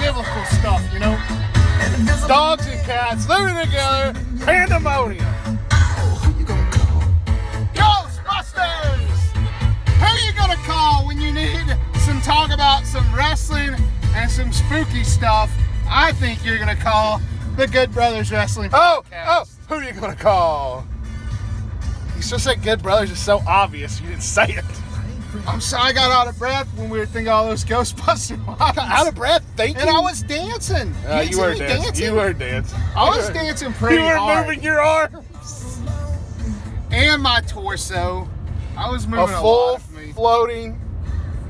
Real biblical stuff, you know? Dogs and cats living together. Pandemonium. Who you? Ghostbusters! Who you gonna call when you need some talk about some wrestling and some spooky stuff? I think you're gonna call the Good Brothers Wrestling. Oh, oh Podcast. oh, who are you gonna call? You just said Good Brothers is so obvious you didn't say it. I'm sorry I got out of breath when we were thinking all those Ghostbuster lines. Out of breath, thinking. And I was dancing. Uh, you were me dancing. You were dancing. I was dancing pretty You were hard. moving your arms. and my torso. I was moving a, full lot of me. floating,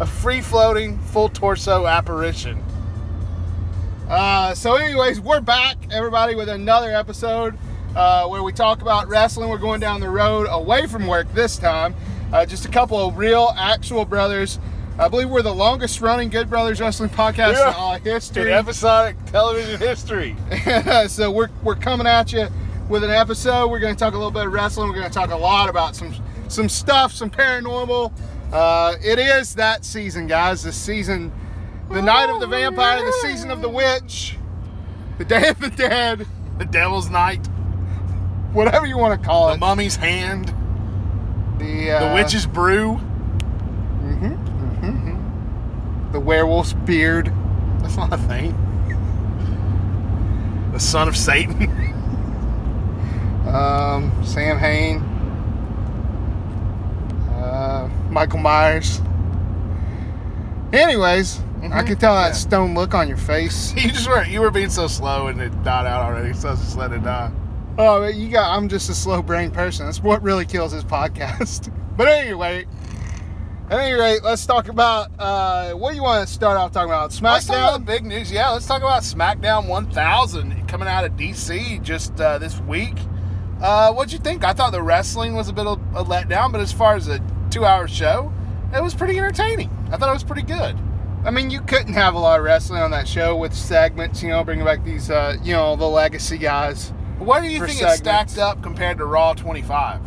a free floating, full torso apparition. Uh, so, anyways, we're back, everybody, with another episode uh, where we talk about wrestling. We're going down the road away from work this time. Uh, just a couple of real, actual brothers. I believe we're the longest running Good Brothers Wrestling podcast Yeah. in all In history. episodic television history. so we're, we're coming at you with an episode. We're going to talk a little bit of wrestling. We're going to talk a lot about some some stuff, some paranormal. Uh, it is that season, guys. The season, the night of the vampire, the season of the witch, the day of the dead, The Devil's Night, whatever you want to call the it. The mummy's Hand, The uh, the Witch's Brew. the werewolf's beard. That's not a thing. The Son of Satan. Um, Samhain, uh, Michael Myers. Anyways, I could tell that Yeah. stone look on your face. you just were you were being so slow and it died out already, so I just let it die. Oh, you got. I'm just a slow brain person. That's what really kills this podcast. But anyway, at any rate, let's talk about uh, what do you want to start off talking about? Let's talk about SmackDown. big news. Yeah, let's talk about SmackDown 1000 coming out of DC just uh, this week. Uh, what'd you think? I thought the wrestling was a bit of a letdown, but as far as a two-hour show, it was pretty entertaining. I thought it was pretty good. I mean, you couldn't have a lot of wrestling on that show with segments. You know, bringing back these, uh, you know, the legacy guys. What do you think it segments. stacked up compared to Raw 25?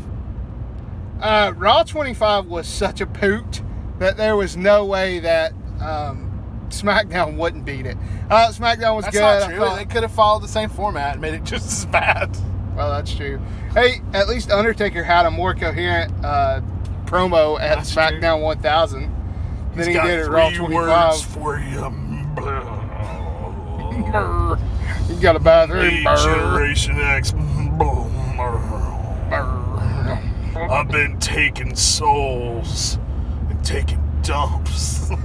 Uh, Raw 25 was such a poot that there was no way that um, SmackDown wouldn't beat it. Uh, SmackDown was That's good. true. thought- They could have followed the same format and made it just as bad. well, that's true. Hey, at least Undertaker had a more coherent uh, promo at That's SmackDown 1000 than He's he did at Raw 25. words for you. Got a bathroom. Hey, Generation X. I've been taking souls and taking dumps.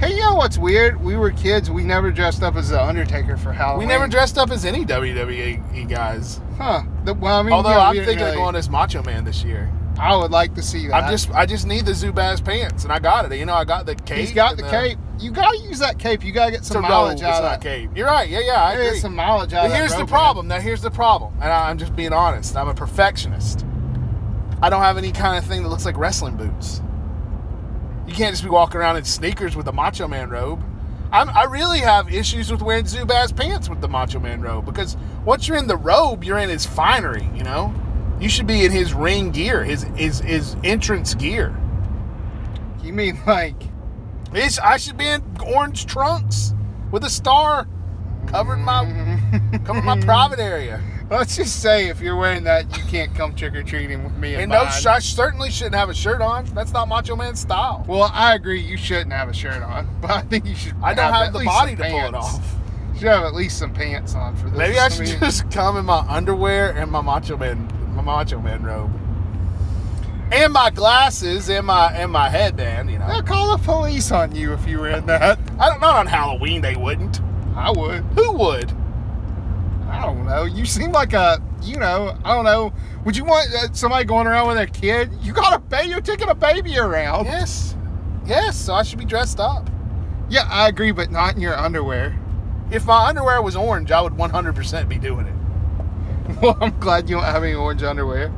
Hey, you know what's weird? We were kids. We never dressed up as the Undertaker for Halloween. we never dressed up as any WWE guys. Huh. The- well, I mean, Although yeah, I'm thinking really- of going as Macho Man this year. I would like to see that. I'm just I just need the Zubaz pants and I got it. You know I got the cape. He's got and the cape. You gotta use that cape. You gotta get some mileage out of that. cape. You're right. Yeah, yeah. I Get some mileage out But here's the problem. Now here's the problem, and I, I'm just being honest. I'm a perfectionist. I don't have any kind of thing that looks like wrestling boots. You can't just be walking around in sneakers with a Macho Man robe. I'm, I really have issues with wearing Zubaz pants with the Macho Man robe because once you're in the robe, you're in his finery. You know, you should be in his ring gear, his his his entrance gear. You mean like It's, I should be in orange trunks with a star covering my covering my private area. Let's just say if you're wearing that, you can't come trick or treating with me. And And no. I certainly shouldn't have a shirt on. That's not Macho Man style. Well, I agree. You shouldn't have a shirt on, but I think you should. I don't have, at the body to pull it off. You should have at least some pants on for this. Maybe I should mean, just come in my underwear and my Macho Man, Macho Man robe, and my glasses and my and my headband. You know, They'll call the police on you if you were in that. I don't. Not on Halloween. They wouldn't. I would. Who would? I don't know. You seem like a, you know, I don't know. Would you want uh, somebody going around with a kid? You got a baby. You're taking a baby around. Yes. Yes. So I should be dressed up. Yeah, I agree, but not in your underwear. If my underwear was orange, I would 100% be doing it. Well, I'm glad you don't have any orange underwear.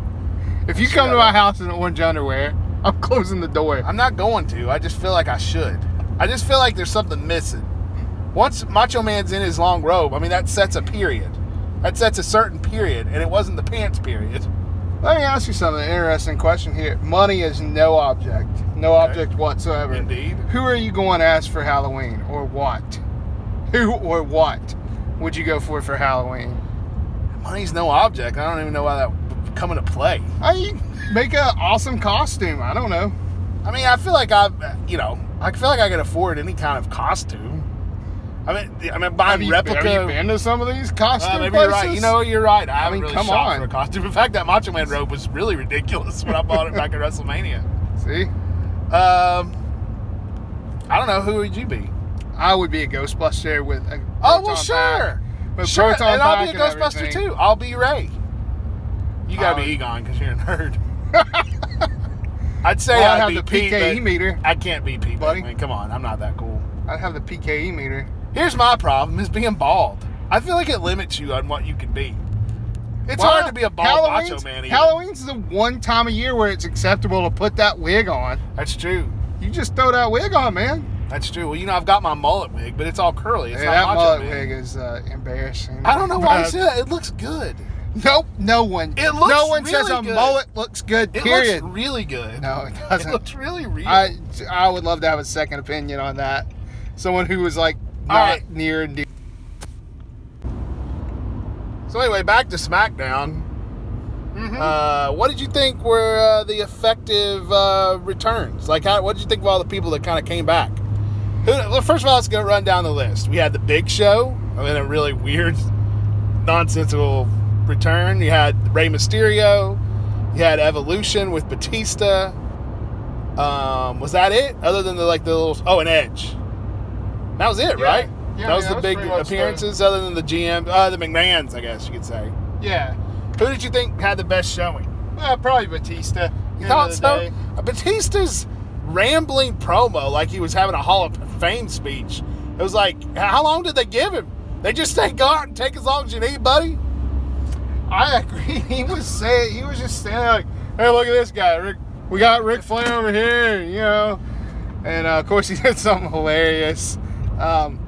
If you Shut come to my up. house in orange underwear, I'm closing the door. I'm not going to. I just feel like I should. I just feel like there's something missing. Once Macho Man's in his long robe, I mean, that sets a period. That sets a certain period, and it wasn't the pants period. Let me ask you something. Interesting question here. Money is no object, no Okay. object whatsoever. Indeed. Who are you going to ask for Halloween, or what? Who or what would you go for for Halloween? Money's no object. I don't even know why that would come into play. I make an awesome costume. I don't know. I mean, I feel like I, you know, I feel like I can afford any kind of costume. I mean, I mean, buying Have you, replica. have you been to some of these costume Uh, maybe places? you're right. You know, you're right. I haven't mean, really come on. for a costume. In fact, that Macho Man robe was really ridiculous when I bought it back at WrestleMania. See, Um, I don't know. Who would you be? I would be a Ghostbuster with a. Oh well, sure, pack. With sure. proton And I'll be a Ghostbuster everything. too. I'll be Ray. You gotta be um, Egon because you're a nerd. I'd say Well, I'd I'd have the Pete, PKE but meter. I can't be Pete, Buddy. buddy. come on, I'm not that cool. I'd have the PKE meter. Here's my problem: is being bald. I feel like it limits you on what you can be. It's hard to be a bald Halloween's, macho man. Even. Halloween's the one time of year where it's acceptable to put that wig on. That's true. You just throw that wig on, man. That's true. Well, you know, I've got my mullet wig, but it's all curly. It's not that macho mullet wig is uh, embarrassing. I don't know why you say that. It looks good. Nope, no one. It looks no one says a good. mullet looks good. It period. looks really good. no, it it doesn't. It looks really real. I I would love to have a second opinion on that. Someone who was like not right. near and dear. so anyway, back to SmackDown. Mm-hmm. Uh, what did you think were uh, the effective uh, returns? Like, how, what did you think of all the people that kind of came back? Who, well, first of all, let's go run down the list. We had the Big Show. I mean, a really weird, nonsensical return. You had Rey Mysterio. You had Evolution with Batista. Um, was that it? Other than the like the little oh, an Edge. That was it, Yeah. right? Yeah, that was yeah, the that was big pretty much the- appearances. Other than the GM, uh, the McMahon's, I guess you could say. Yeah, Who did you think had the best showing? uh, probably Batista. You thought so? day. Batista's rambling promo, like he was having a Hall of Fame speech. It was like, how long did they give him? They just say, go out and take as long as you need, buddy. I agree. He was saying he was just standing like, "Hey, look at this guy, Rick. We got Ric Flair over here, you know." And uh, of course, he did something hilarious. Um,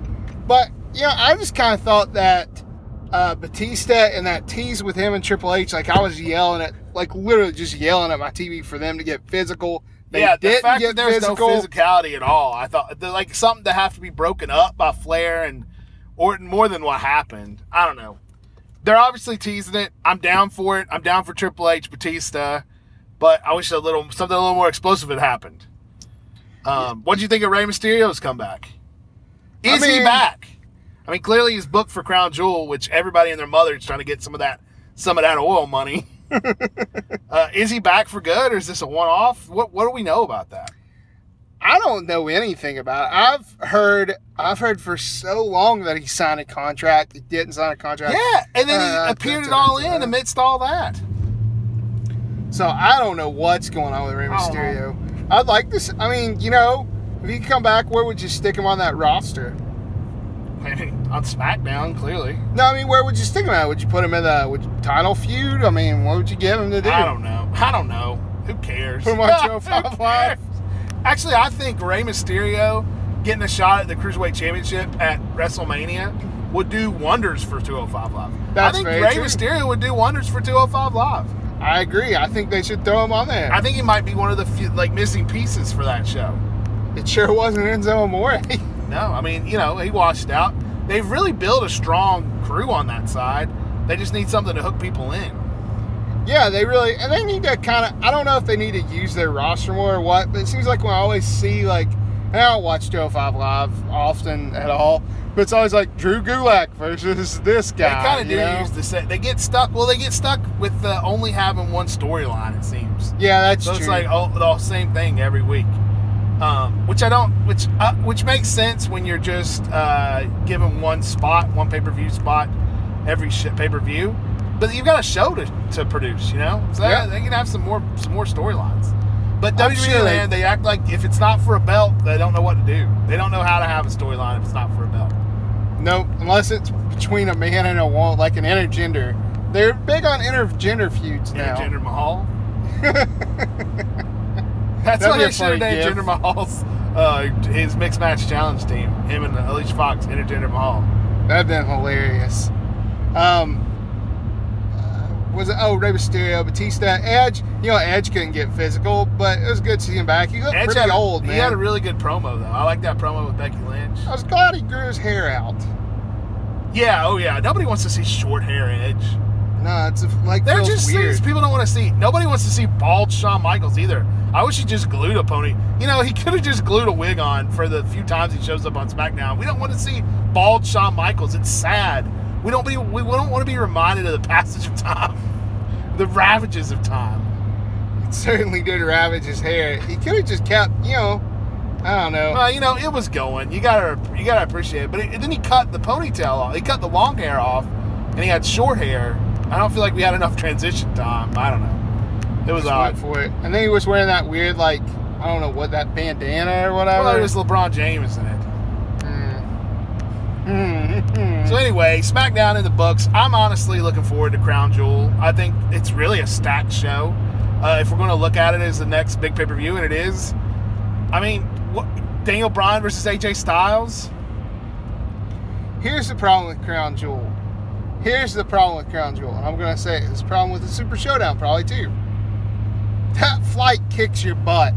but you know, I just kind of thought that uh, Batista and that tease with him and Triple H, like I was yelling at, like literally just yelling at my TV for them to get physical. They yeah, the fact that there was physical. no physicality at all. I thought they're like something to have to be broken up by Flair and Orton more than what happened. I don't know. They're obviously teasing it. I'm down for it. I'm down for Triple H, Batista, but I wish a little something a little more explosive had happened. Um, what do you think of Rey Mysterio's comeback? I Is he back? I mean, clearly he's booked for Crown Jewel, which everybody and their mother is trying to get some of that some of that oil money. Uh, is he back for good, or is this a one off? What What do we know about that? I don't know anything about it. I've heard I've heard for so long that he signed a contract. He didn't sign a contract. Yeah, and then he Uh, appeared it all in amidst all that. So I don't know what's going on with Rey Mysterio. I'd like this. I mean, you know, if he could come back, where would you stick him on that roster? I mean, on SmackDown, clearly. No, I mean, where would you stick him at? Would you put him in the would you, title feud? I mean, what would you give him to do? I don't know. I don't know. Who cares? Put him on Who 205 Live. Actually, I think Rey Mysterio getting a shot at the Cruiserweight Championship at WrestleMania would do wonders for 205 Live. That's I think Rey true. Mysterio would do wonders for 205 Live. I agree. I think they should throw him on there. I think he might be one of the few, like missing pieces for that show. it sure wasn't Enzo Amore. No, I mean, you know, he washed out. They've really built a strong crew on that side. They just need something to hook people in. yeah, they really and they need to kind of. I don't know if they need to use their roster more or what, but it seems like when I always see like And I don't watch 205 Live often at all, but it's always like Drew Gulak versus this guy. They kind of do know? use the set. They get stuck. Well, they get stuck with uh, only having one storyline. It seems. Yeah, that's So true. it's like oh, the same thing every week, um, which I don't, which uh, which makes sense when you're just uh, given one spot, one pay per view spot every sh- pay per view. But you've got a show to, to produce, you know. So Yeah. they, they can have some more some more storylines. But WWE sure they- they act like if it's not for a belt, they don't know what to do. They don't know how to have a storyline if it's not for a belt. Nope, unless it's between a man and a woman, like an intergender. They're big on intergender feuds now. Intergender Mahal. That's what a they should have named. Jinder Mahal's uh, his mixed match challenge team. Him and Alicia Fox, Intergender Mahal. That'd been hilarious. Um, uh, was it? Oh, Rey Mysterio, Batista, Edge. You know, Edge couldn't get physical, but it was good to see him back. He looked Edge pretty had old, he had a really good promo though. I like that promo with Becky Lynch. I was glad he grew his hair out. Yeah, oh yeah. Nobody wants to see short hair Edge. No, it's like They're just weird. things people don't want to see. Nobody wants to see bald Shawn Michaels either. I wish he just glued a pony. You know, he could have just glued a wig on for the few times he shows up on SmackDown. We don't want to see bald Shawn Michaels. It's sad. We don't be we don't want to be reminded of the passage of time, the ravages of time. It certainly did ravage his hair. He could have just kept, you know, I don't know. Well, you know, it was going. You gotta you gotta appreciate it. But it, then he cut the ponytail off. He cut the long hair off, and he had short hair. I don't feel like we had enough transition time. I don't know. It was Just odd. for it. And then he was wearing that weird, like, I don't know what that bandana or whatever. Well, it was LeBron James in it. Mm. So anyway, SmackDown in the books. I'm honestly looking forward to Crown Jewel. I think it's really a stacked show. Uh, if we're going to look at it as the next big pay per view, and it is, I mean, what, Daniel Bryan versus AJ Styles. Here's the problem with Crown Jewel. Here's the problem with Crown Jewel. And I'm going to say it. It's a problem with the Super Showdown, probably too. That flight kicks your butt.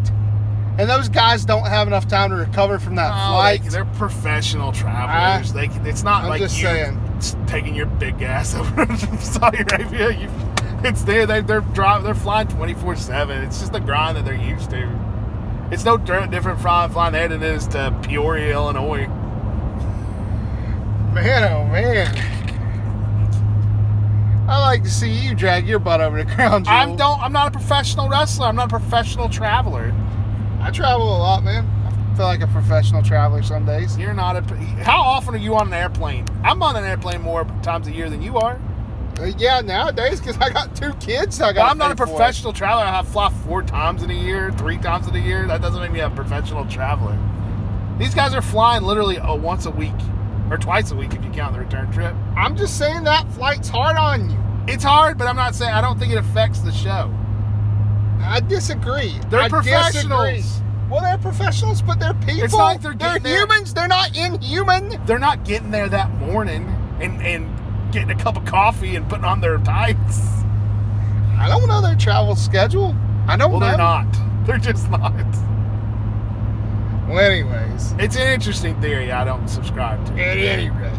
And those guys don't have enough time to recover from that Oh, flight. they, are professional travelers. they, it's not I'm like just you saying. taking your big ass over to Saudi Arabia. You, it's there. They, they're driving. They're flying 24 seven. It's just the grind that they're used to. It's no different flying flying there than it is to Peoria, Illinois. Man, oh man. I like to see you drag your butt over the Crown Jewel. I'm don't. I'm not a professional wrestler. I'm not a professional traveler. I travel a lot, man. I feel like a professional traveler some days. You're not a. How often are you on an airplane? I'm on an airplane more times a year than you are. Uh, yeah, nowadays, because I got two kids. I got. I'm not a professional traveler. I have fly four times in a year, three times in a year. That doesn't make me a professional traveler. These guys are flying literally uh, once a week or twice a week if you count the return trip. I'm just saying that flight's hard on you. It's hard, but I'm not saying I don't think it affects the show. I disagree. They're I professionals. disagree. Well, they're professionals, but they're people. not like they're they're humans. They're not inhuman. They're not getting there that morning and and getting a cup of coffee and putting on their tights. I don't know their travel schedule. I don't Well, know. they're not. They're just not. Well, anyways, It's an interesting theory. I don't subscribe to. at any rate,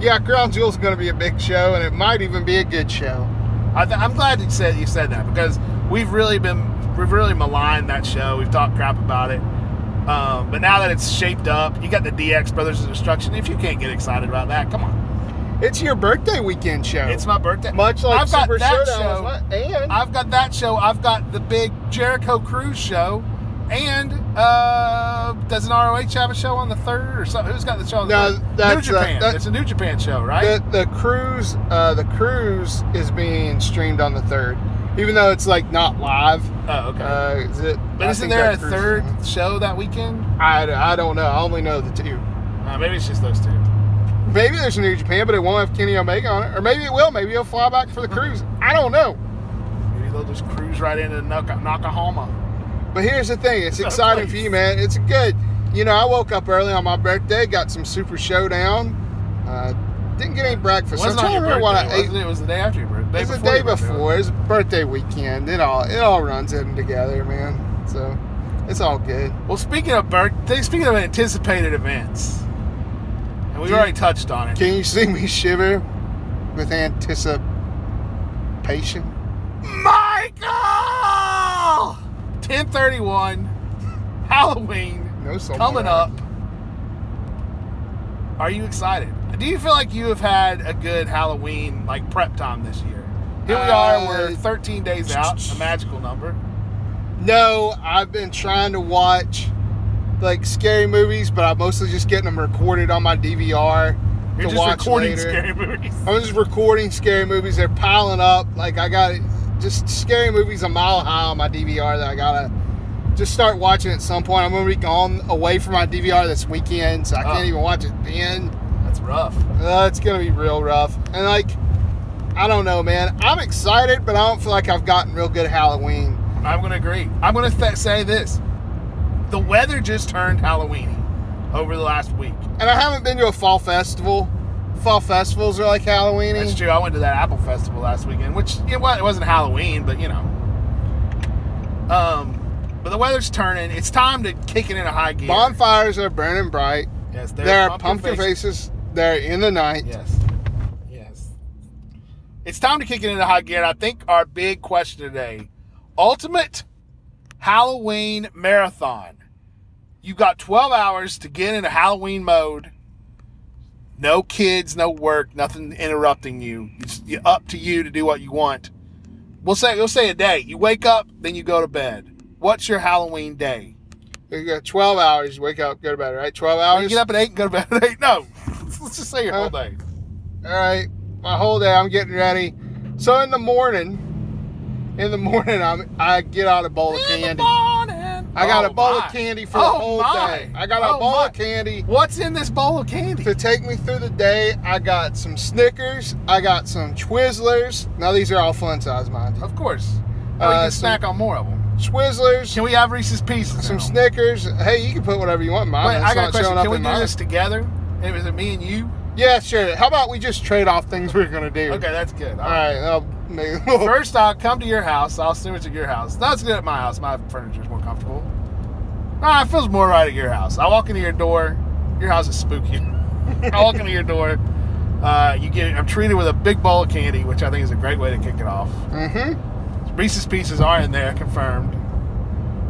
yeah, Crown Jewel's going to be a big show, and it might even be a good show. I th- I'm glad you said you said that because we've really been we've really maligned that show. We've talked crap about it. Um, but now that it's shaped up, you got the DX Brothers of Destruction. If you can't get excited about that, come on. It's your birthday weekend show. It's my birthday. much like I've got that Showdown show. And I've got that show. I've got the big Jericho Cruise show. And uh, does an ROH have a show on the third or something? Who's got the show on the No, third? that's, New uh, Japan. that- There's a New Japan show, right? the the cruise uh, the cruise is being streamed on the third, even though it's like not live. oh, okay. Uh, is it? but I isn't there a third show that weekend? I, I don't know. I only know the two. Uh, maybe it's just those two. Maybe there's a New Japan, but it won't have Kenny Omega on it, or maybe it will. Maybe he'll fly back for the cruise. I don't know. Maybe they'll just cruise right into Naka- Nakahama. But here's the thing: it's exciting for you, man. It's good. You know, I woke up early on my birthday, got some Super Showdown. Uh, didn't get any breakfast. It wasn't I'm trying to remember what I ate. it? It was the day after your birthday. It's the day before. It's birthday weekend. It all it all runs in together, man. So it's all good. Well, speaking of birthday, speaking of anticipated events, and we've already touched on it. Can you see me shiver with anticipation? Michael! 1031, Halloween, someone. coming up. Are you excited? Do you feel like you have had a good Halloween like prep time this year? Here we are. We're Uh, 13 days out. A magical number. No, I've been trying to watch like scary movies, but I'm mostly just getting them recorded on my DVR You're to just watch recording later. scary movies. I'm just recording scary movies. They're piling up. Like I got just scary movies a mile high on my DVR that I gotta just start watching at some point. I'm gonna be gone away from my DVR this weekend, so I Oh. can't even watch it then. That's rough. Uh, it's gonna be real rough. And like, I don't know, man. I'm excited, but I don't feel like I've gotten real good Halloween. I'm going to agree. I'm going to th- say this: the weather just turned Halloweeny over the last week. And I haven't been to a fall festival. Fall festivals are like Halloween. That's true. I went to that Apple Festival last weekend, which it, wa- it wasn't Halloween, but you know. Um, but the weather's turning. It's time to kick it into high gear. Bonfires are burning bright. Yes, There are pumpkin faces. They're in the night. Yes. Yes. It's time to kick it into high gear. And I think our big question today ultimate Halloween marathon. You've got 12 hours to get into Halloween mode. No kids, no work, nothing interrupting you. It's up to you to do what you want. We'll say we'll say a day. You wake up, then you go to bed. What's your Halloween day? You got 12 hours. You wake up, go to bed, right? 12 hours. You get up at eight and go to bed at eight. No, let's just say your whole uh, day. All right. My whole day, I'm getting ready. So in the morning, in the morning, I'm, I get out a bowl of In the candy. I got Oh, a bowl my. of candy for Oh, the whole my. day. I got a Oh, bowl my. of candy What's in this bowl of candy? to take me through the day. I got some Snickers. I got some Twizzlers. Now these are all fun size, mind you. Of course. Oh, Uh, you can snack on more of them. Twizzlers, Can we have Reese's Pieces? some now? Snickers. Hey, you can put whatever you want in mine. Wait, I got a question. Can we do mine. this together? Is it me and you? Yeah, sure. How about we just trade off things we're gonna do? Okay, that's good. All right. I'll make- First, I'll come to your house. I'll assume it's at your house. That's good at my house. My furniture's more comfortable. Ah, it feels more right at your house. I walk into your door. Your house is spooky. I walk into your door. Uh, you get. I'm treated with a big bowl of candy, which I think is a great way to kick it off. Mm-hmm. Reese's Pieces are in there, confirmed.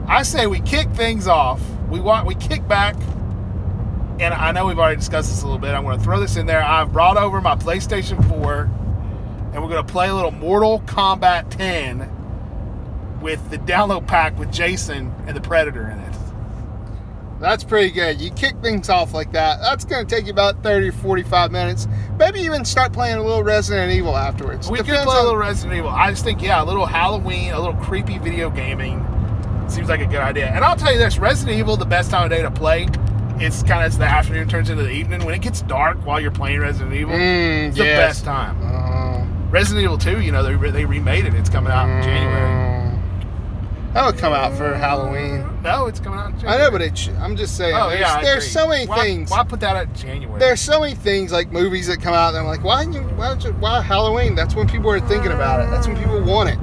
I say we kick things off. We want we kick back, and I know we've already discussed this a little bit. I'm going to throw this in there. I've brought over my PlayStation 4, and we're going to play a little Mortal Kombat 10 with the download pack with Jason and the Predator in it. That's pretty good. You kick things off like that. That's going to take you about 30 or 45 minutes. Maybe even start playing a little Resident Evil afterwards. We could Depends play a little Resident Evil. I just think, yeah, a little Halloween, a little creepy video gaming seems like a good idea. And I'll tell you this Resident Evil, the best time of day to play, it's kind of as the afternoon turns into the evening. When it gets dark while you're playing Resident Evil, Mm, it's the yes. best time. Uh, Resident Evil 2, you know, they, re- they remade it. It's coming out in January. mm. That would come out for Halloween. No, it's coming out in January. I know, but it. Sh- I'm just saying. Oh, there's yeah, I there's agree. so many why, things. Why put that out in January? There's so many things like movies that come out, and I'm like, why? You, why, don't you- why Halloween? That's when people are thinking about it. That's when people want it.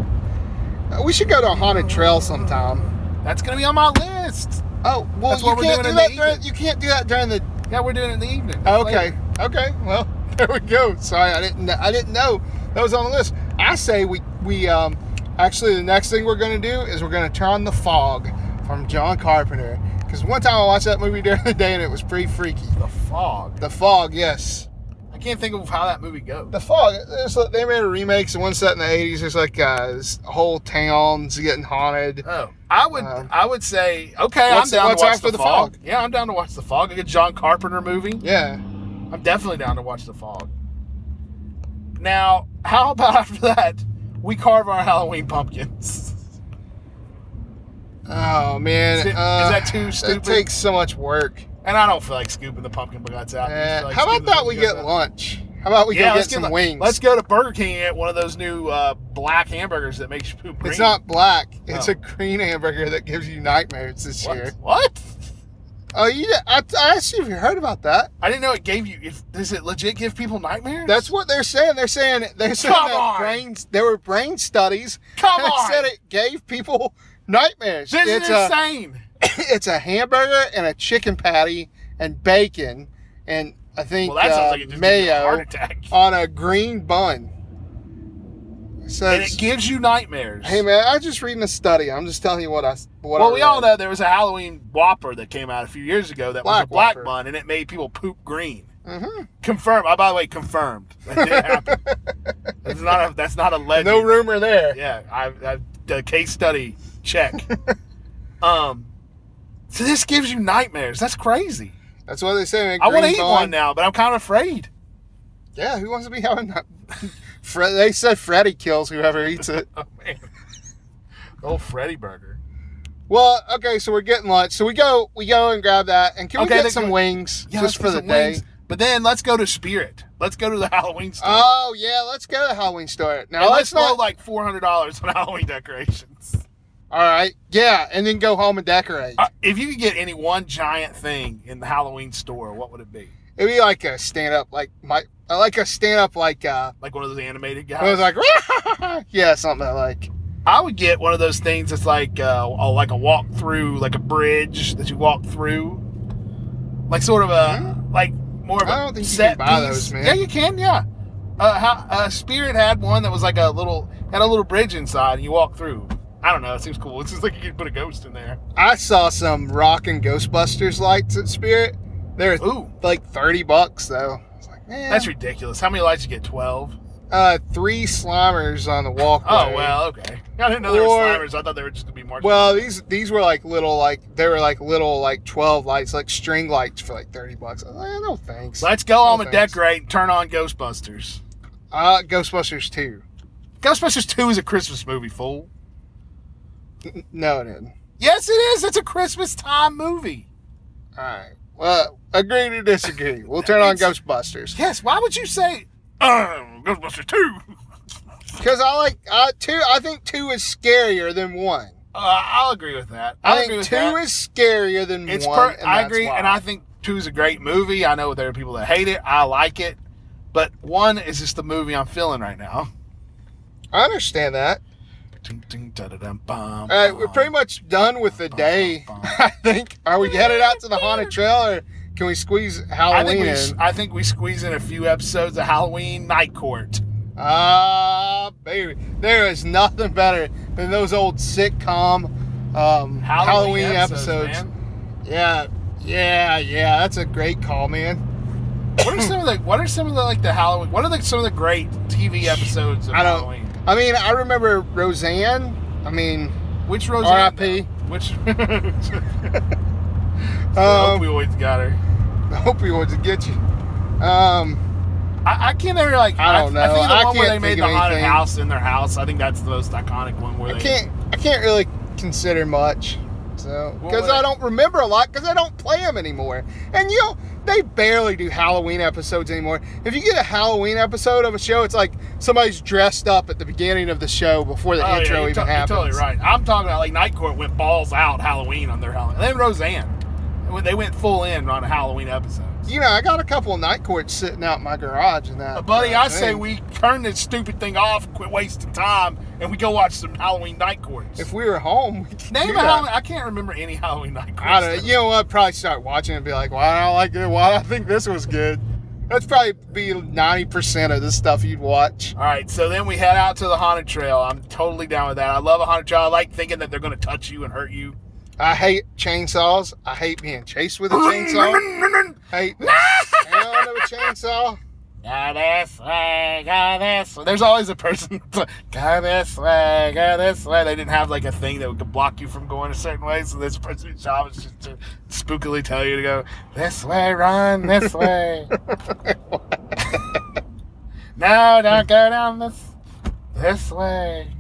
Uh, we should go to a haunted trail sometime. That's going to be on my list. Oh, well, That's you can't do that during. You can't do that during the Yeah, we're doing it in the evening. Okay. Later. Okay. Well, there we go. Sorry, I didn't. I didn't know that was on the list. I say we we um actually the next thing we're gonna do is we're gonna turn on the fog from John Carpenter because one time I watched that movie during the day and it was pretty freaky. The fog. The fog, yes. I can't think of how that movie goes. The fog. Like- they made a remake. So one set in the '80s. There's like uh, this whole town's getting haunted. Oh, I would, Um, I would say, okay, I'm down to watch the, the fog. fog? Yeah, I'm down to watch the fog. A good John Carpenter movie. Yeah. I'm definitely down to watch the fog. Now, how about after that, we carve our Halloween pumpkins? Oh man. Is it- is uh, that too stupid? That takes so much work. And I don't feel like scooping the pumpkin guts out. Uh, like how about that we get out. lunch? How about we yeah, go get some get, wings? Let's go to Burger King and get one of those new uh, black hamburgers that makes you poop green. It's not black. It's Oh. a green hamburger that gives you nightmares this what? year. What? Oh, you? I, I asked you if you heard about that. I didn't know it gave you. If does it legit give people nightmares? That's what they're saying. They're saying they're saying Come that on. brains. There were brain studies. Come that on. said it gave people nightmares. this it's is a insane. it's a hamburger and a chicken patty and bacon and I think Well, that sounds uh, like it just gave you a mayo heart attack. on a green bun. It and it gives you nightmares. "Hey man, I just reading a study. I'm just telling you what I what well, I we all know there was a Halloween Whopper that came out a few years ago that was Black a black Whopper. bun, and it made people poop green. Mhm. Confirmed. Oh, by the way, confirmed. That did happen. that's not a. That's not a legend. No rumor there. Yeah, I, I the case study check. um, so this gives you nightmares. That's crazy. That's what they say. Man. I want to eat one now, but I'm kind of afraid. Yeah, who wants to be having that? Fre- they said Freddy kills whoever eats it. Oh man, the old Freddy burger. Well, okay, so we're getting lunch. So we go, we go and grab that, and can we Okay, get some wings Yeah, just let's for get the some day? wings. But then let's go to Spirit. Let's go to the Halloween store. Oh yeah, let's go to the Halloween store. Now and let's let's blow not. like four hundred dollars on Halloween decorations. All right, yeah, and then go home and decorate. Uh, if you could get any one giant thing in the Halloween store, what would it be? It'd be like a stand up, like my, I like a stand up, like uh, Like one of those animated guys. it was like, yeah, something I like. I would get one of those things that's like uh, a, like a walk through, like a bridge that you walk through, like sort of a like more of a I don't think you set can buy piece. those, man. Yeah, you can. Yeah. Uh, how, uh, Spirit had one that was like a little had a little bridge inside, and you walk through. I don't know. It seems cool. It's just like you could put a ghost in there. I saw some rocking Ghostbusters lights at Spirit. They're Ooh, like thirty bucks though. That's ridiculous. How many lights you get? Twelve. uh, three Slimers on the walkway. Oh well, okay. I didn't know they were Or- slimers. I thought they were just gonna be marshmallows. Well, these these were like little like they were like little like twelve lights, like string lights for like thirty bucks. I was like, eh, no thanks. let's go home and thanks. decorate and turn on Ghostbusters. Uh, Ghostbusters two. Ghostbusters Two is a Christmas movie, fool. N- No, it didn't. Yes, it is. It's a Christmas time movie. All right. Well, agree to disagree. We'll turn on Ghostbusters Yes. Why would you say um, Ghostbusters Two? because I like uh, two. I think two is scarier than one. Uh, I'll agree with that. I'll I agree think two that. is scarier than It's one. per- I agree, why. and I think two is a great movie. I know there are people that hate it. I like it, but one is just the movie I'm feeling right now. I understand that. All right, we're pretty much done with the day. I think. Are we headed out to the haunted trail, or can we squeeze I Halloween think we, in? I think we squeeze in a few episodes of Halloween Night Court. Ah, baby, there is nothing better than those old sitcom um, Halloween, episodes. man. Yeah, yeah, yeah. That's a great call, man. What are some of the What are some of the like the Halloween? What are the, some of the great TV episodes of I don't- Halloween? I mean, I remember Roseanne. I mean, Which Roseanne? R.I.P.. Which? Um, always got her. the opioids would get you. Um, I, I can't ever like. I don't know. I, know. think the I one where they made the haunted house in their house. I think that's the most iconic one. Where I they can't. I can't really consider much. So, because what- I don't remember a lot, because I don't play them anymore. And you know, they barely do Halloween episodes anymore. If you get a Halloween episode of a show, it's like somebody's dressed up at the beginning of the show before the Oh, intro you're, even to- you're happens. totally right. I'm talking about like Night Court went balls out Halloween on their Halloween. And then Roseanne, when they went full in on a Halloween episode. You know, I got a couple of night courts sitting out in my garage and that. Uh, buddy, I say we turn this stupid thing off, quit wasting time, and we go watch some Halloween Night Courts. If we were home, we could Name do a. Halloween. I can't remember any Halloween Night Courts. I don't know. You know what? Probably start watching and be like, "Why I don't like it? Why I think this was good." That's probably be ninety percent of the stuff you'd watch. All right, so then we head out to the haunted trail. I'm totally down with that. I love a haunted trail. I like thinking that they're going to touch you and hurt you. I hate chainsaws. I hate being chased with a chainsaw. hate the sound of a chainsaw. Go this way, go this way. There's always a person, go this way, go this way. They didn't have like a thing that would block you from going a certain way, so this person's job is just to spookily tell you to go this way, run this way. no, don't go down this this way.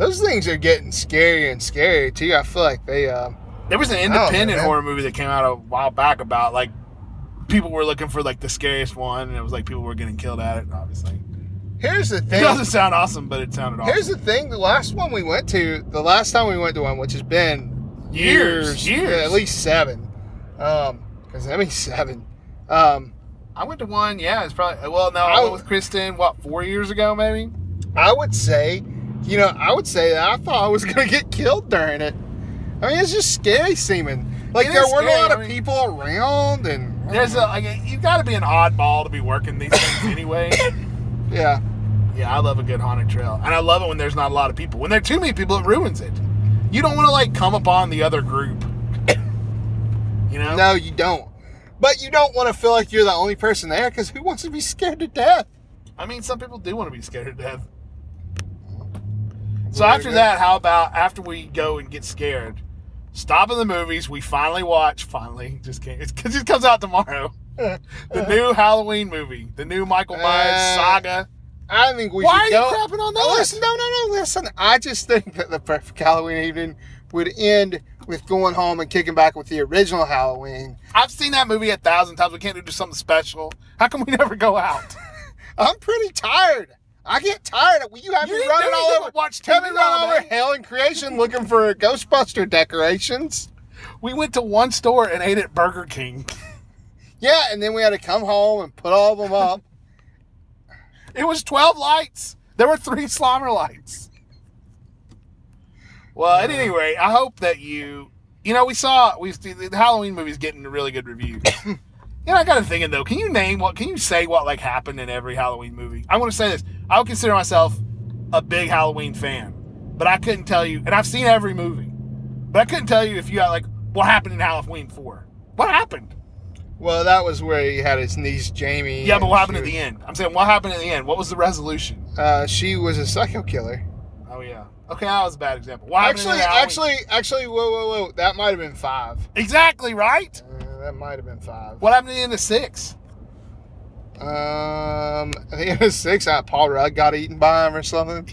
Those things are getting scarier and scarier too. I feel like they. Uh, There was an I don't know, independent horror movie that came out a while back about like people were looking for like the scariest one, and it was like people were getting killed at it. Obviously, here's the thing. it doesn't sound awesome, but it sounded awesome. Here's the thing. The last one we went to, the last time we went to one, which has been Years, years. yeah, at least seven. Um, because I mean seven. Um, I went to one. Yeah, it's probably well. No, I I went with Kristen. What four years ago, maybe? I would say, you know, I would say that I thought I was gonna get killed during it. I mean, it's just scary seeming. Like It there weren't scary, a lot I of mean- people around, and There's a like you've got to be an oddball to be working these things anyway. yeah. Yeah, I love a good haunted trail, and I love it when there's not a lot of people. When there are too many people, it ruins it. You don't want to like come upon the other group. You know? No, you don't. But you don't want to feel like you're the only person there because who wants to be scared to death? I mean, some people do want to be scared to death. So Very after good. that, how about after we go and get scared, stop in the movies? We finally watch. Finally, just can't. It's because it comes out tomorrow. The new Halloween movie, the new Michael Myers Uh, saga. I think we Why are should you go. crapping on Oh, that? listen, no, no, no. Listen, I just think that the perfect Halloween evening would end with going home and kicking back with the original Halloween. I've seen that movie a thousand times. We can't do something special. How come we never go out? I'm pretty tired. I get tired. Will you have You me running all over? watch TV me run all all over hell and creation looking for Ghostbuster decorations. We went to one store and ate at Burger King. Yeah, and then we had to come home and put all of them up. It was 12 lights. There were three Slimer lights. Well, at any rate, I hope that you, you know, we saw, we the Halloween movie's getting really good reviews. you know, I got to thinking though, can you name what, can you say what like happened in every Halloween movie? I want to say this. I would consider myself a big Halloween fan, but I couldn't tell you, and I've seen every movie, but I couldn't tell you if you got like what happened in Halloween 4. What happened? Well, that was where he had his niece Jamie. Yeah, but what happened she at the end? I'm saying what happened at the end? What was the resolution? Uh, she was a psycho killer. Oh yeah. Okay, that was a bad example. What Actually, actually, actually, whoa, whoa, whoa. That might have been five. exactly right. Uh, that might have been five. What happened in the six? Um, I think it was six. Uh, Paul Rudd got eaten by him or something.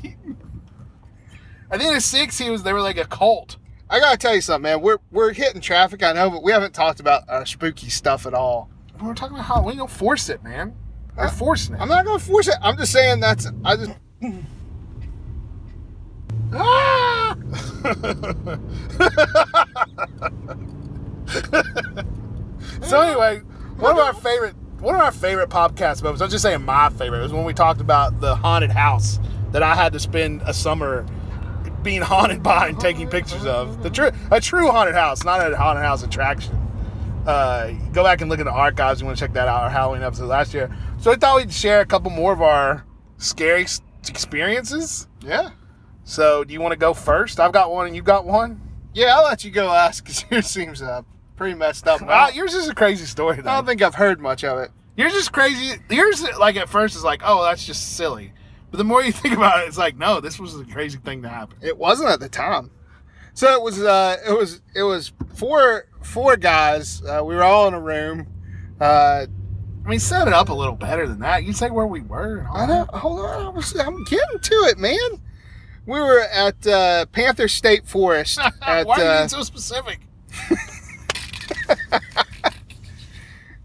I think in the six he was. They were like a cult. I gotta tell you something, man. We're we're hitting traffic, I know, but we haven't talked about our spooky stuff at all. We're talking about Halloween. Don't force it, man. Uh, forcing it. I'm not gonna force it. I'm just saying that's. I just. Ah! so anyway, one of our favorite one of our favorite podcast moments. I'm just saying my favorite was when we talked about the haunted house that I had to spend a summer being haunted by and taking pictures of. The true a true haunted house, not a haunted house attraction. Uh, go back and look at the archives. You want to check that out? Our Halloween episode last year. So I thought we'd share a couple more of our scary experiences. Yeah. So, do you want to go first? I've got one, and you've got one. Yeah, I'll let you go last because yours seems uh, pretty messed up. Ah, yours is a crazy story, Though. I don't think I've heard much of it. yours is crazy. Yours, like at first, is like, oh, that's just silly. But the more you think about it, it's like, no, this was a crazy thing to happen. It wasn't at the time. So it was. Uh, it was. It was four four guys. Uh, we were all in a room. Uh, I mean, set it up a little better than that. You say where we were. and all I that. Hold on. I was, I'm getting to it, man. We were at uh, Panther State Forest. At, Why are you uh, being so specific?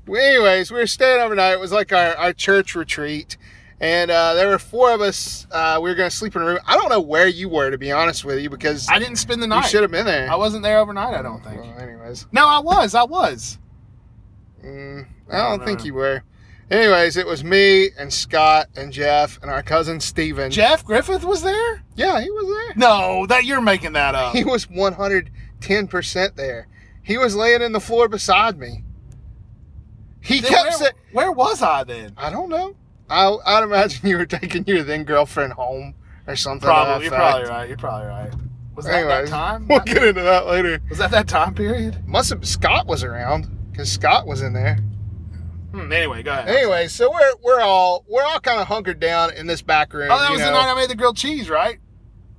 Well, anyways, we were staying overnight. It was like our, our church retreat. And uh, there were four of us. Uh, we were going to sleep in a room. I don't know where you were, to be honest with you, because I didn't spend the night. you should have been there. I wasn't there overnight. I don't think. Well, anyways, No, I was. I was. mm, I don't No, think no. you were. Anyways, it was me and Scott and Jeff and our cousin Steven. Jeff Griffith was there. Yeah, he was there. No, that you're making that up. He was 110% there. He was laying in the floor beside me. He Then kept where, saying, where was I then? I don't know. I, I'd imagine you were taking your then girlfriend home or something. Probably. You're probably right. You're probably right. Was that Anyways, that time? We'll get into that later. Was that that time period? Must have Scott was around because Scott was in there. Hmm, anyway, go ahead. Anyway, so we're we're all we're all kind of hunkered down in this back room. Oh, that was the night I made the grilled cheese, right?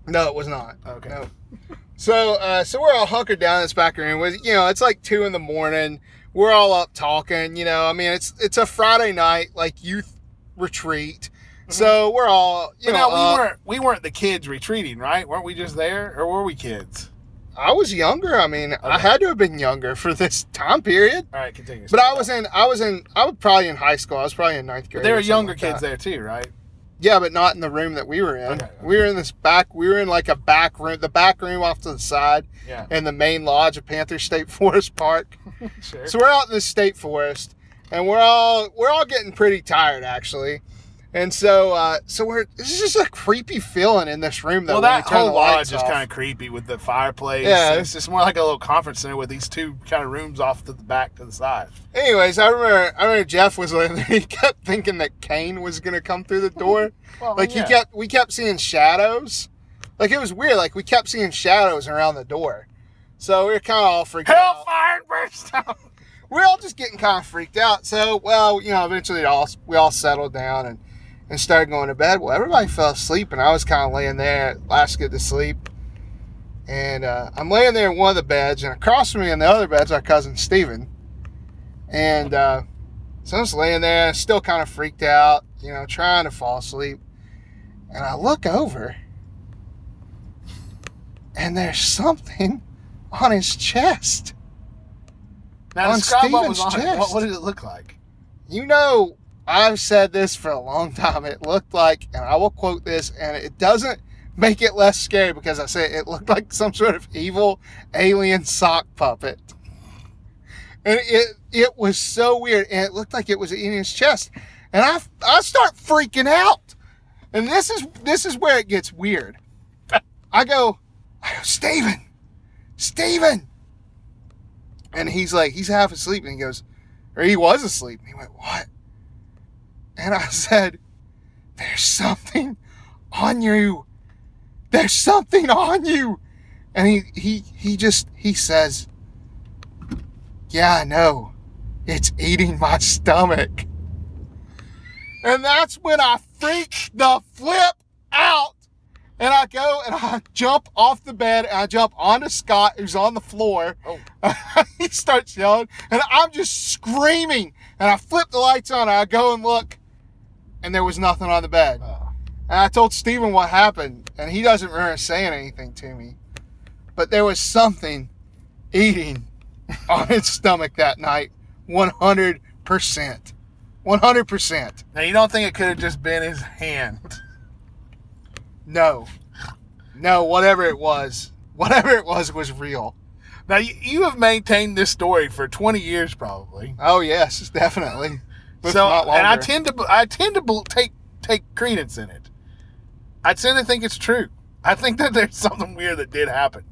No, it was not. Okay. No. So uh, so we're all hunkered down in this back room. With you know, it's like two in the morning. We're all up talking. You know, I mean, it's it's a Friday night like youth retreat. So we're all you Mm-hmm. But know. now up. we weren't we weren't the kids retreating, right? Weren't we just there, or were we kids? I was younger. I mean, I had to have been younger for this time period. All right, continue. But I was in, I was in, I was probably in high school. I was probably in ninth grade. There were younger like kids that. there too, right? Yeah, but not in the room that we were in. Okay, okay. We were in this back. We were in like a back room, the back room off to the side, Yeah. in the main lodge of Panther State Forest Park. Sure. So we're out in the state forest, and we're all we're all getting pretty tired actually. And so, uh, so we're this is just a creepy feeling in this room. Though, well, that whole lodge is kind of creepy with the fireplace. Yeah. it's just more like a little conference center with these two kind of rooms off to the back to the side. Anyways, I remember, I remember Jeff was like, he kept thinking that Kane was gonna come through the door. Well, like yeah. he kept, we kept seeing shadows. Like it was weird. Like we kept seeing shadows around the door. So we were kind of all freaked out. hellfire and brimstone. We we're all just getting kind of freaked out. So, well, you know, eventually it all we all settled down and and started going to bed. Well, everybody fell asleep, and I was kind of laying there, last good to sleep. And uh, I'm laying there in one of the beds, and across from me in the other bed's our cousin Steven. And uh, so I'm just laying there, still kind of freaked out, you know, trying to fall asleep. And I look over, and there's something on his chest. Now On describe what was on Steven's it. What, chest. what did it look like? You know, I've said this for a long time. It looked like, and I will quote this, and it doesn't make it less scary because I say it looked like some sort of evil alien sock puppet. And it it was so weird, and it looked like it was in his chest. And I I start freaking out. And this is this is where it gets weird. I go, I go, Steven, Steven. And he's like, he's half asleep, and he goes, or he was asleep. And he went, What? And I said, There's something on you. There's something on you. And he he he just he says, Yeah, I know. It's eating my stomach. And that's when I freak the flip out. And I go and I jump off the bed and I jump onto Scott, who's on the floor. Oh. he starts yelling, and I'm just screaming. And I flip the lights on, and I go and look, and there was nothing on the bed. Oh. And I told Steven what happened, and he doesn't remember saying anything to me. But there was something eating on his stomach that night 100%. 100%. Now you don't think it could have just been his hand? No. No, whatever it was, whatever it was, was real. Now you, you have maintained this story for 20 years probably. Oh, yes, definitely. So and I tend to I tend to take take credence in it. I tend to think it's true. I think that there's something weird that did happen.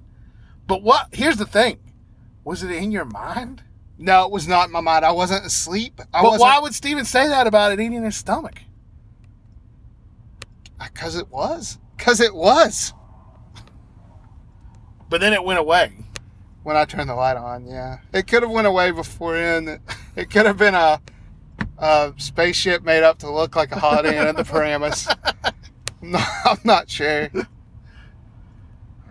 But what? Here's the thing: was it in your mind? No, it was not in my mind. I wasn't asleep. I but wasn't. why would Steven say that about it eating his stomach? Because it was. Because it was. But then it went away. When I turned the light on, yeah. It could have went away before in. It could have been a, a spaceship made up to look like a Holiday Inn at the Paramus. I'm not, I'm not sure.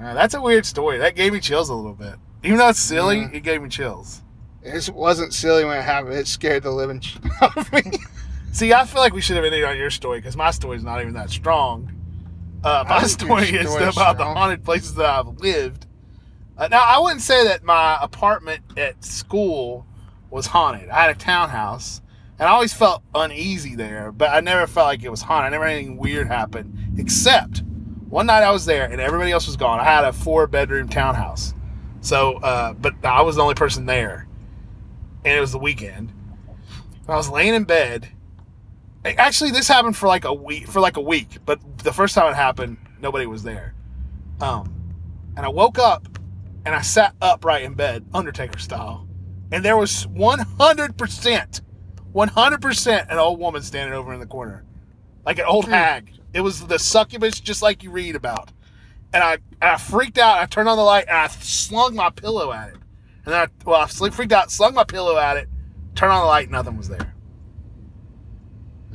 Uh, that's a weird story. That gave me chills a little bit. Even though it's silly, Yeah. it gave me chills. It wasn't silly when it happened. It scared the living shit out of me. See, I feel like we should have ended on your story because my story's not even that strong. Uh, my your story is about the haunted places that I've lived. Uh, now, I wouldn't say that my apartment at school was haunted. I had a townhouse, and I always felt uneasy there, but I never felt like it was haunted. I never anything weird happen, except one night I was there and everybody else was gone. I had a four bedroom townhouse, so uh, but I was the only person there, and it was the weekend. I was laying in bed. Actually, this happened for like a week. For like a week, but the first time it happened, nobody was there. Um, and I woke up and I sat upright in bed, Undertaker style, and there was one hundred percent, one hundred percent, an old woman standing over in the corner, like an old hag. It was the succubus, just like you read about. And I, and I freaked out. I turned on the light and I slung my pillow at it. And then I, well, I sleep freaked out, slung my pillow at it, turned on the light, nothing was there.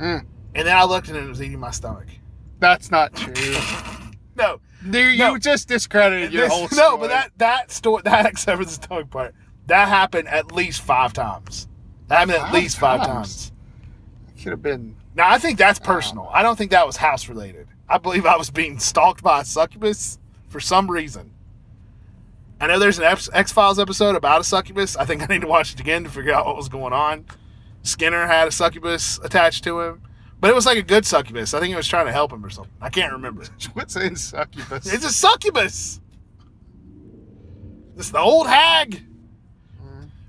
Mm, And then I looked and it was eating my stomach. that's not true. No, Dude, you No. just discredited your this- whole story. no, but that that story, that except for the stomach part, that happened at least five times. That happened at least five times? times. could have been. Now I think that's personal. I don't think that was house related. I believe I was being stalked by a succubus for some reason. I know there's an X Files episode about a succubus. I think I need to watch it again to figure out what was going on. Skinner had a succubus attached to him, but it was like a good succubus. I think it was trying to help him or something. I can't remember. What's in succubus? It's a succubus. It's the old hag.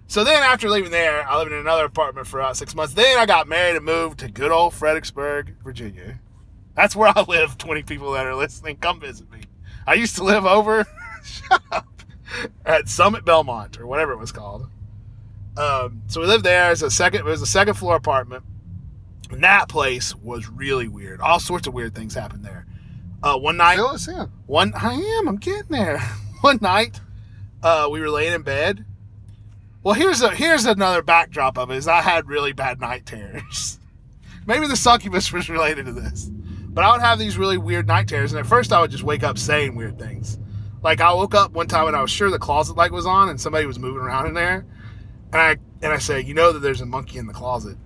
So then after leaving there, I lived in another apartment for about six months. Then I got married and moved to good old Fredericksburg, Virginia. That's where I live. 20 people that are listening, come visit me. I used to live over at Summit Belmont or whatever it was called. Um, so we lived there as a second, it was a second floor apartment. And that place was really weird. All sorts of weird things happened there. Uh, one night, one I am, I'm getting there. One night, uh, we were laying in bed. Well, here's a here's another backdrop of it is I had really bad night terrors. Maybe the succubus was related to this. But I would have these really weird night terrors, and at first I would just wake up saying weird things. Like I woke up one time and I was sure the closet light was on and somebody was moving around in there. And I and I say, you know that there's a monkey in the closet.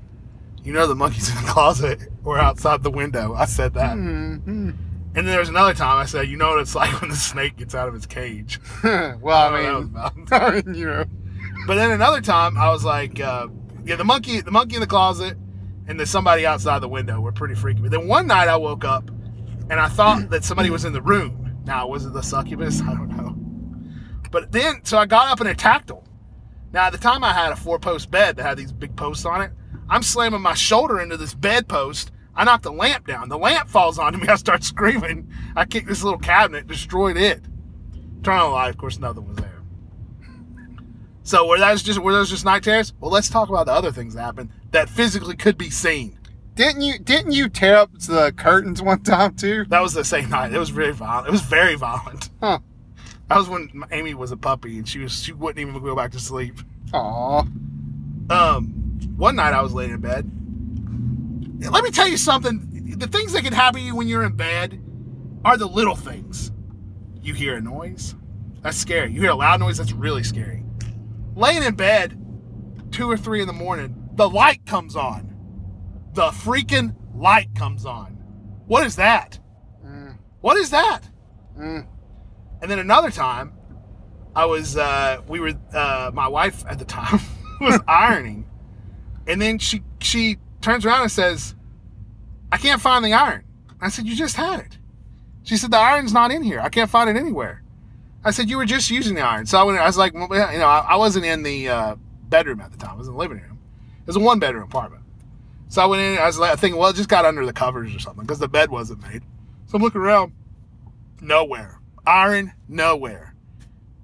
You know the monkey's in the closet or outside the window. I said that. Mhm. And then there was another time I said, you know what it's like when the snake gets out of its cage. well, I that mean. I mean, you know, But then another time I was like, uh, yeah, the monkey, the monkey in the closet, and then somebody outside the window were pretty freaky. But then one night I woke up and I thought that somebody was in the room. Now was it the succubus? I don't know. But then so I got up and attacked them. Now at the time I had a four post bed that had these big posts on it. I'm slamming my shoulder into this bedpost. I knocked the lamp down. The lamp falls onto me. I start screaming. I kicked this little cabinet, destroyed it. Turn on the light. Of course, another there. So were those just were those just night terrors? Well, let's talk about the other things that happened that physically could be seen. didn't you didn't you tear up the curtains one time too? That was the same night. It was very violent. It was very violent. Huh. That was when Amy was a puppy and she was she wouldn't even go back to sleep. Aw. Um, one night I was laying in bed. Let me tell you something. The things that can happen to you when you're in bed are the little things. You hear a noise. That's scary. You hear a loud noise. That's really scary. Laying in bed, two or three in the morning, the light comes on. The freaking light comes on. What is that? Mm, What is that? mm. And then another time, I was uh, we were uh, my wife at the time was ironing, and then she she turns around and says, "I can't find the iron." I said, "You just had it." She said, "The iron's not in here. I can't find it anywhere." I said, "You were just using the iron." So I went. I was like, well, you know, I, I wasn't in the uh, bedroom at the time. I was in the living room. It was a one bedroom apartment. So I went in. I was like, thinking, well, it just got under the covers or something because the bed wasn't made. So I'm looking around. Nowhere. Iron nowhere.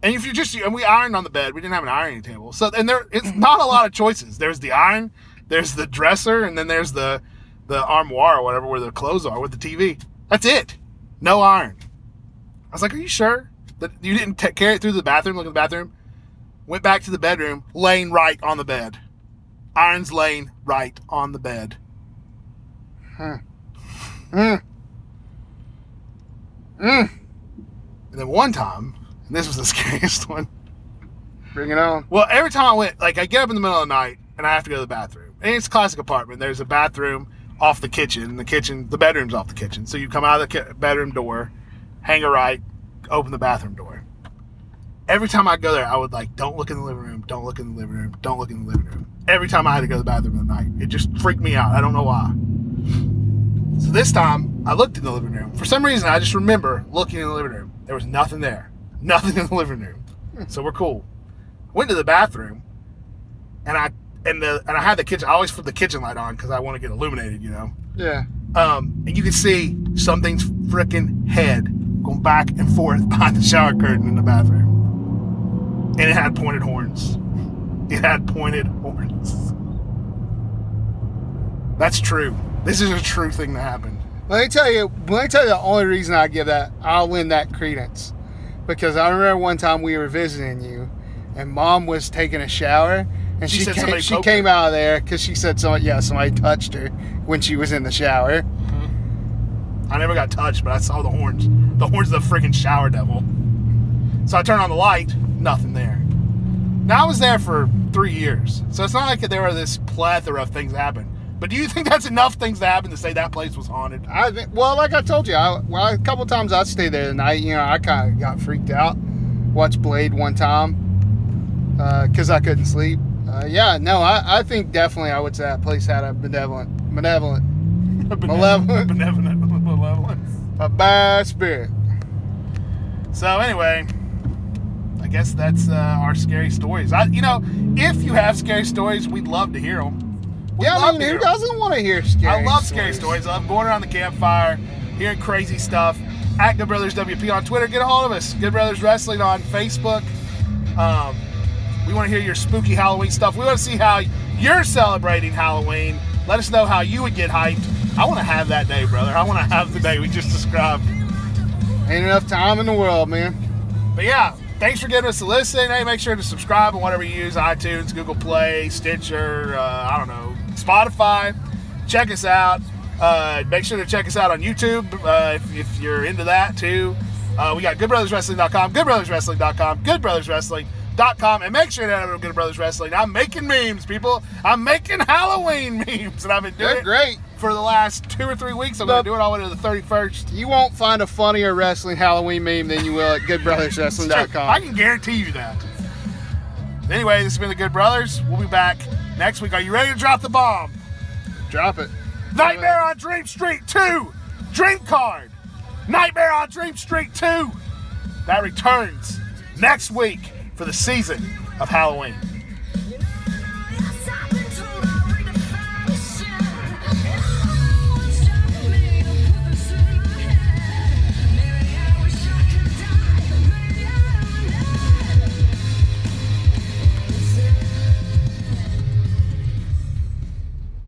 And if you just and we ironed on the bed, we didn't have an ironing table. So and there it's not a lot of choices. There's the iron, there's the dresser, and then there's the the armoire or whatever where the clothes are with the TV. That's it. No iron. I was like, "Are you sure that you didn't t- carry it through the bathroom? Look at the bathroom." Went back to the bedroom, laying right on the bed. Iron's laying right on the bed. Mm. Mm. And then one time, and this was the scariest one. Bring it on. Well, every time I went, like I get up in the middle of the night and I have to go to the bathroom. And it's a classic apartment. There's a bathroom off the kitchen, and the kitchen, the bedroom's off the kitchen. So you come out of the ki- bedroom door, hang a right, open the bathroom door. Every time I go there, I would like, don't look in the living room, don't look in the living room, don't look in the living room. Every time I had to go to the bathroom at night, it just freaked me out. I don't know why. So this time, I looked in the living room. For some reason, I just remember looking in the living room. There was nothing there, nothing in the living room. So we're cool. Went to the bathroom, and I and the and I had the kitchen. I always put the kitchen light on because I want to get illuminated, you know. Yeah. Um, and you can see something's freaking head going back and forth behind the shower curtain in the bathroom, and it had pointed horns. It had pointed horns. That's true. This is a true thing that happened. Let me tell you. Let me tell you the only reason I give that. I'll lend that credence, because I remember one time we were visiting you, and Mom was taking a shower, and She she said came, she came out of there because she said somebody. Yeah, somebody touched her when she was in the shower. I never got touched, but I saw the horns. The horns of the freaking shower devil. So I turned on the light, nothing there. Now I was there for three years, so it's not like there were this plethora of things that happened. But do you think that's enough things that happen to say that place was haunted? I think, well, like I told you, I, well, a couple times I stayed there tonight. You know, I kind of got freaked out. Watched Blade one time because I couldn't sleep. Uh, yeah, no, I, I think definitely I would say that place had a benevolent, benevolent, Malevolent. Benevolent. A bad spirit. So anyway, I guess that's uh, our scary stories. I, you know, if you have scary stories, we'd love to hear them. Yeah, I mean, who doesn't want to hear scary? I love scary stories. I love going around the campfire, hearing crazy stuff. At Good Brothers WP on Twitter, get a hold of us. Good Brothers Wrestling on Facebook. Um, we want to hear your spooky Halloween stuff. We want to see how you're celebrating Halloween. Let us know how you would get hyped. I want to have that day, brother. I want to have the day we just described. Ain't enough time in the world, man. But yeah, thanks for giving us a listen. Hey, make sure to subscribe on whatever you use iTunes, Google Play, Stitcher, uh, I don't know, Spotify. Check us out. Uh, make sure to check us out on YouTube uh, if, if you're into that too. Uh, we got goodbrotherswrestling.com, goodbrotherswrestling.com, goodbrotherswrestling.com, and make sure to head over to Good Brothers Wrestling. I'm making memes, people. I'm making Halloween memes, and I've been doing They're great. For the last two or three weeks. I'm going to do it all the way to the 31st. You won't find a funnier wrestling Halloween meme than you will at goodbrotherswrestling.com. I can guarantee you that. Anyway, this has been the Good Brothers. We'll be back next week. Are you ready to drop the bomb? Drop it. Nightmare on Dream Street 2, Dream Card. Nightmare on Dream Street 2. That returns next week for the season of Halloween.